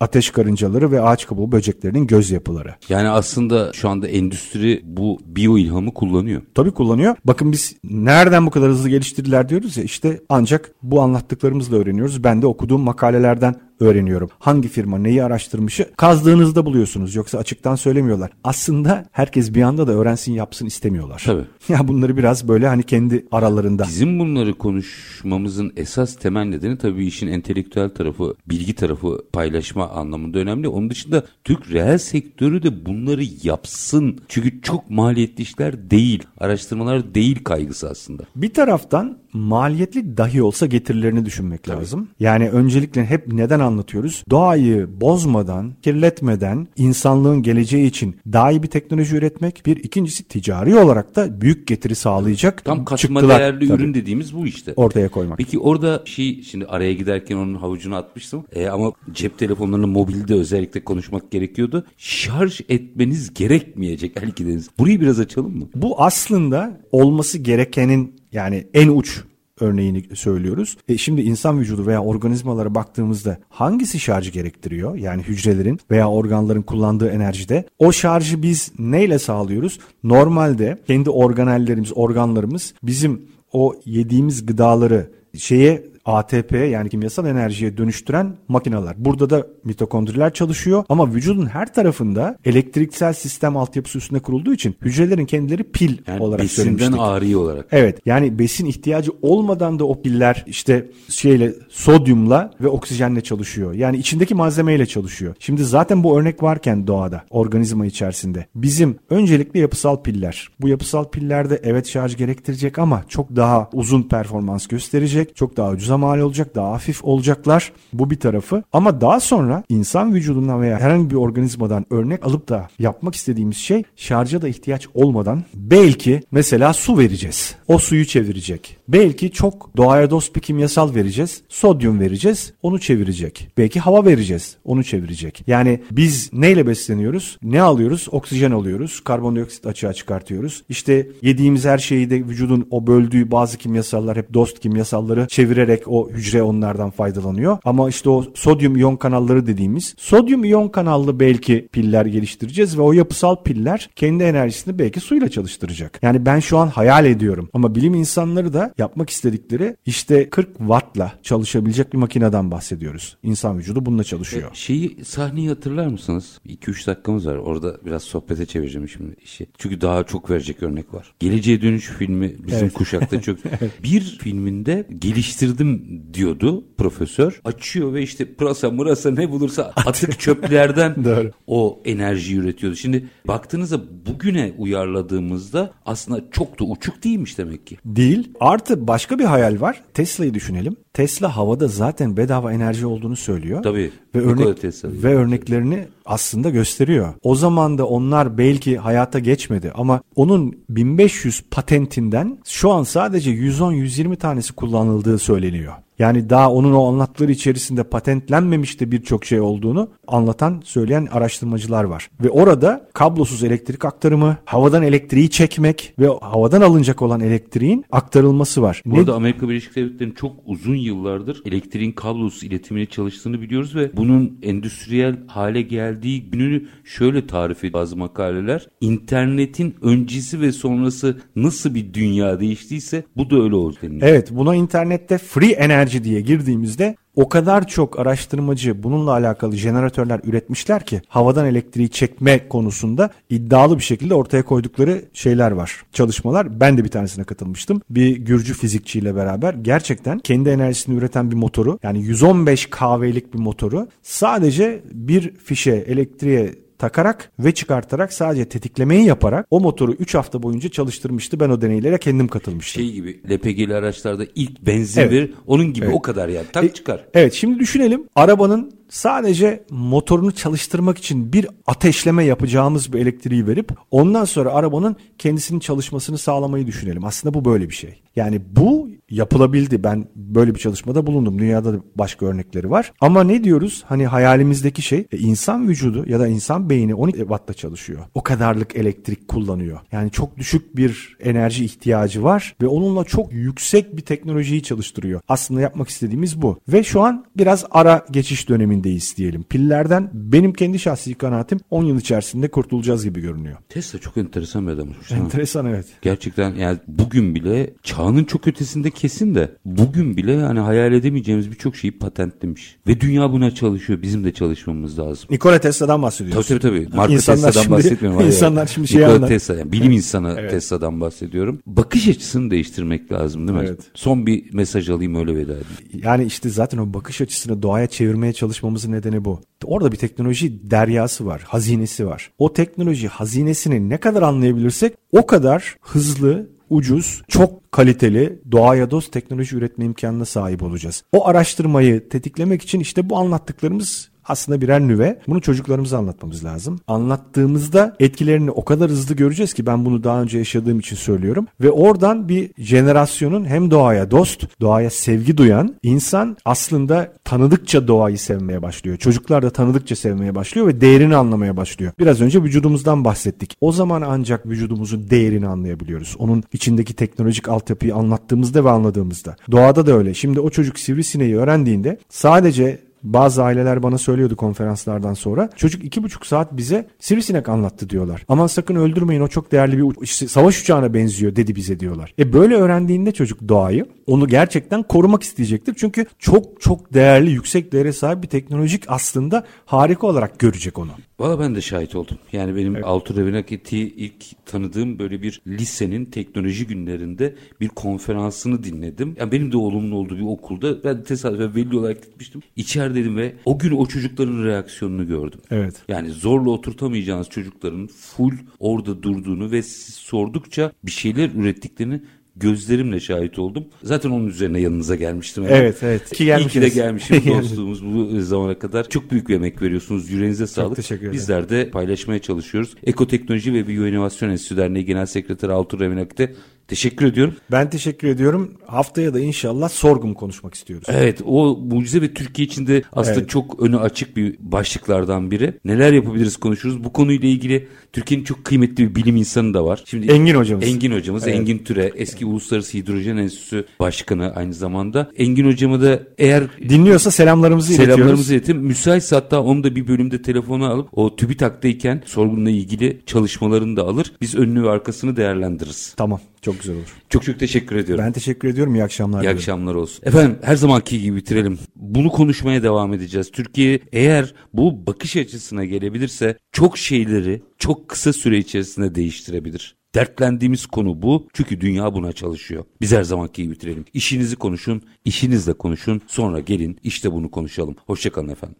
Ateş karıncaları ve ağaç kabuğu böceklerinin göz yapıları. Yani aslında şu anda endüstri bu biyo ilhamı kullanıyor. Tabii kullanıyor. Bakın biz nereden bu kadar hızlı geliştirdiler diyoruz ya işte ancak bu anlattıklarımızla öğreniyoruz. Ben de okuduğum makalelerden öğreniyorum. Hangi firma neyi araştırmışı kazdığınızda buluyorsunuz. Yoksa açıktan söylemiyorlar. Aslında herkes bir anda da öğrensin yapsın istemiyorlar. Tabii. Ya bunları biraz böyle hani kendi aralarında. Bizim bunları konuşmamızın esas temel nedeni tabii işin entelektüel tarafı, bilgi tarafı paylaşma anlamında önemli. Onun dışında Türk reel sektörü de bunları yapsın. Çünkü çok maliyetli işler değil, araştırmalar değil kaygısı aslında. Bir taraftan maliyetli dahi olsa getirilerini düşünmek lazım. Yani öncelikle hep neden anlatıyoruz? Doğayı bozmadan, kirletmeden insanlığın geleceği için daha iyi bir teknoloji üretmek. Bir ikincisi ticari olarak da büyük getiri sağlayacak Tam katma çıktılar. değerli Tabii, ürün dediğimiz bu işte. ortaya koymak. Peki orada şey şimdi araya giderken onun havucunu atmıştım. E, ama cep telefonlarının mobilde özellikle konuşmak gerekiyordu. Şarj etmeniz gerekmeyecek belki deniz. Burayı biraz açalım mı? Bu aslında olması gerekenin yani en uç örneğini söylüyoruz. E şimdi insan vücudu veya organizmalara baktığımızda hangisi şarjı gerektiriyor? Yani hücrelerin veya organların kullandığı enerjide. O şarjı biz neyle sağlıyoruz? Normalde kendi organellerimiz, organlarımız bizim o yediğimiz gıdaları şeye ATP yani kimyasal enerjiye dönüştüren makineler. Burada da mitokondriler çalışıyor ama vücudun her tarafında elektriksel sistem altyapısı üstüne kurulduğu için hücrelerin kendileri pil Yani olarak besinden söylemiştik. ağrı olarak. Evet yani besin ihtiyacı olmadan da o piller işte şeyle sodyumla ve oksijenle çalışıyor. Yani içindeki malzemeyle çalışıyor. Şimdi zaten bu örnek varken doğada organizma içerisinde bizim öncelikle yapısal piller. Bu yapısal pillerde evet şarj gerektirecek ama çok daha uzun performans gösterecek. Çok daha ucuza mal olacak. Daha hafif olacaklar. Bu bir tarafı. Ama daha sonra insan vücudundan veya herhangi bir organizmadan örnek alıp da yapmak istediğimiz şey şarja da ihtiyaç olmadan belki mesela su vereceğiz. O suyu çevirecek. Belki çok doğaya dost bir kimyasal vereceğiz. Sodyum vereceğiz. Onu çevirecek. Belki hava vereceğiz. Onu çevirecek. Yani biz neyle besleniyoruz? Ne alıyoruz? Oksijen alıyoruz. Karbondioksit açığa çıkartıyoruz. İşte yediğimiz her şeyi de vücudun o böldüğü bazı kimyasallar hep dost kimyasalları çevirerek o hücre onlardan faydalanıyor. Ama işte o sodyum iyon kanalları dediğimiz sodyum iyon kanallı belki piller geliştireceğiz ve o yapısal piller kendi enerjisini belki suyla çalıştıracak. Yani ben şu an hayal ediyorum ama bilim insanları da yapmak istedikleri işte 40 wattla çalışabilecek bir makineden bahsediyoruz. İnsan vücudu bununla çalışıyor. E, şeyi sahneyi hatırlar mısınız? 2-3 dakikamız var. Orada biraz sohbete çevireceğim şimdi işi. Çünkü daha çok verecek örnek var. Geleceğe Dönüş filmi bizim Evet. kuşakta çok. Bir filminde geliştirdim diyordu profesör. Açıyor ve işte pırasa mırasa ne bulursa atık çöplerden o enerjiyi üretiyordu. Şimdi baktığınızda bugüne uyarladığımızda aslında çok da uçuk değilmiş demek ki. Değil. Artı başka bir hayal var. Tesla'yı düşünelim. Tesla havada zaten bedava enerji olduğunu söylüyor. Tabii. Ve, örnek, ve örneklerini aslında gösteriyor. O zaman da onlar belki hayata geçmedi ama onun 1500 patentinden şu an sadece 110-120 tanesi kullanıldığı söyleniyor. Yani daha onun o anlattıkları içerisinde patentlenmemiş de birçok şey olduğunu anlatan, söyleyen araştırmacılar var. Ve orada kablosuz elektrik aktarımı, havadan elektriği çekmek ve havadan alınacak olan elektriğin aktarılması var. Ne- Burada Amerika Birleşik Devletleri'nin çok uzun yıllardır elektriğin kablosuz iletimine çalıştığını biliyoruz ve bunun endüstriyel hale geldiği gününü şöyle tarif ediyor bazı makaleler. İnternetin öncesi ve sonrası nasıl bir dünya değiştiyse bu da öyle oldu. Evet buna internette free enerji diye girdiğimizde o kadar çok araştırmacı bununla alakalı jeneratörler üretmişler ki havadan elektriği çekme konusunda iddialı bir şekilde ortaya koydukları şeyler var. Çalışmalar. Ben de bir tanesine katılmıştım. Bir Gürcü fizikçiyle beraber gerçekten kendi enerjisini üreten bir motoru yani 115 kV'lik bir motoru sadece bir fişe elektriğe takarak ve çıkartarak sadece tetiklemeyi yaparak o motoru 3 hafta boyunca çalıştırmıştı. Ben o deneylere kendim katılmıştım. Şey gibi LPG'li araçlarda ilk benzin Evet. verir onun gibi Evet. o kadar yani tak E, çıkar. Evet şimdi düşünelim arabanın sadece motorunu çalıştırmak için bir ateşleme yapacağımız bir elektriği verip ondan sonra arabanın kendisinin çalışmasını sağlamayı düşünelim. Aslında bu böyle bir şey. Yani bu yapılabildi. Ben böyle bir çalışmada bulundum. Dünyada da başka örnekleri var. Ama ne diyoruz? Hani hayalimizdeki şey e, insan vücudu ya da insan beyni 12 wattla çalışıyor. O kadarlık elektrik kullanıyor. Yani çok düşük bir enerji ihtiyacı var ve onunla çok yüksek bir teknolojiyi çalıştırıyor. Aslında yapmak istediğimiz bu. Ve şu an biraz ara geçiş dönemindeyiz diyelim. Pillerden benim kendi şahsi kanaatim 10 yıl içerisinde kurtulacağız gibi görünüyor. Tesla çok enteresan bir adammış. Enteresan evet. Gerçekten yani bugün bile çağının çok ötesinde kesin de bugün bile yani hayal edemeyeceğimiz birçok şeyi patentlemiş. Ve dünya buna çalışıyor. Bizim de çalışmamız lazım. Nikola Tesla'dan Tabii bahsediyorsun. tabii tabii. Marka İnsanlar Tesla'dan şimdi- bahsetmiyorum. Hayır. insanlar şimdi şey Nikola anlar. Tesla yani bilim insanı Tesla'dan bahsediyorum. Bakış açısını değiştirmek lazım değil mi? Evet. Son bir mesaj alayım öyle veda edeyim. Yani işte zaten o bakış açısını doğaya çevirmeye çalışmamızın nedeni bu. Orada bir teknoloji deryası var, hazinesi var. O teknoloji hazinesini ne kadar anlayabilirsek o kadar hızlı, ucuz, çok kaliteli, doğaya dost teknoloji üretme imkanına sahip olacağız. O araştırmayı tetiklemek için işte bu anlattıklarımız aslında birer nüve. Bunu çocuklarımıza anlatmamız lazım. Anlattığımızda etkilerini o kadar hızlı göreceğiz ki ben bunu daha önce yaşadığım için söylüyorum. Ve oradan bir jenerasyonun hem doğaya dost, doğaya sevgi duyan insan aslında tanıdıkça doğayı sevmeye başlıyor. Çocuklar da tanıdıkça sevmeye başlıyor ve değerini anlamaya başlıyor. Biraz önce vücudumuzdan bahsettik. O zaman ancak vücudumuzun değerini anlayabiliyoruz. Onun içindeki teknolojik altyapıyı anlattığımızda ve anladığımızda. Doğada da öyle. Şimdi o çocuk sivrisineği öğrendiğinde sadece bazı aileler bana söylüyordu konferanslardan sonra. Çocuk iki buçuk saat bize sivrisinek anlattı diyorlar. Aman sakın öldürmeyin o çok değerli bir işte savaş uçağına benziyor dedi bize diyorlar. E böyle öğrendiğinde çocuk doğayı onu gerçekten korumak isteyecektir. Çünkü çok çok değerli yüksek değere sahip bir teknolojik aslında harika olarak görecek onu. Valla ben de şahit oldum. Yani benim evet. Altur Revenaket'i ilk tanıdığım böyle bir lisenin teknoloji günlerinde bir konferansını dinledim. Yani benim de oğlumun olduğu bir okulda ben tesadüfen veli olarak gitmiştim. İçerideydim ve o gün o çocukların reaksiyonunu gördüm. Evet. Yani zorla oturtamayacağınız çocukların full orada durduğunu ve siz sordukça bir şeyler ürettiklerini gözlerimle şahit oldum. Zaten onun üzerine yanınıza gelmiştim. Evet, evet. İyi ki İyi ki de gelmişim dostluğumuz bu zamana kadar. Çok büyük bir emek veriyorsunuz. Yüreğinize sağlık. teşekkür ederim. Bizler de paylaşmaya çalışıyoruz. Ekoteknoloji ve Biyoinovasyon Enstitüsü Derneği Genel Sekreteri Altur Revinak'te Teşekkür ediyorum. Ben teşekkür ediyorum. Haftaya da inşallah sorgum konuşmak istiyoruz. Evet o mucize ve Türkiye için de aslında Evet. çok önü açık bir başlıklardan biri. Neler yapabiliriz konuşuruz. Bu konuyla ilgili Türkiye'nin çok kıymetli bir bilim insanı da var. Şimdi Engin hocamız. Engin hocamız, Evet. Engin Türe, eski Uluslararası Hidrojen Enstitüsü Başkanı aynı zamanda. Engin hocamı da eğer Dinliyorsa selamlarımızı iletiyoruz. Selamlarımızı iletin. Müsaitse hatta onu da bir bölümde telefona alıp o TÜBİTAK'tayken sorgunla ilgili çalışmalarını da alır. Biz önünü ve arkasını değerlendiririz. Tamam çok güzel olur. Çok çok teşekkür ediyorum. Ben teşekkür ediyorum. İyi akşamlar. İyi akşamlar olsun. Efendim her zamanki gibi bitirelim. Bunu konuşmaya devam edeceğiz. Türkiye eğer bu bakış açısına gelebilirse çok şeyleri çok kısa süre içerisinde değiştirebilir. Dertlendiğimiz konu bu. Çünkü dünya buna çalışıyor. Biz her zamanki gibi bitirelim. İşinizi konuşun, işinizle konuşun. Sonra gelin işte bunu konuşalım. Hoşçakalın efendim.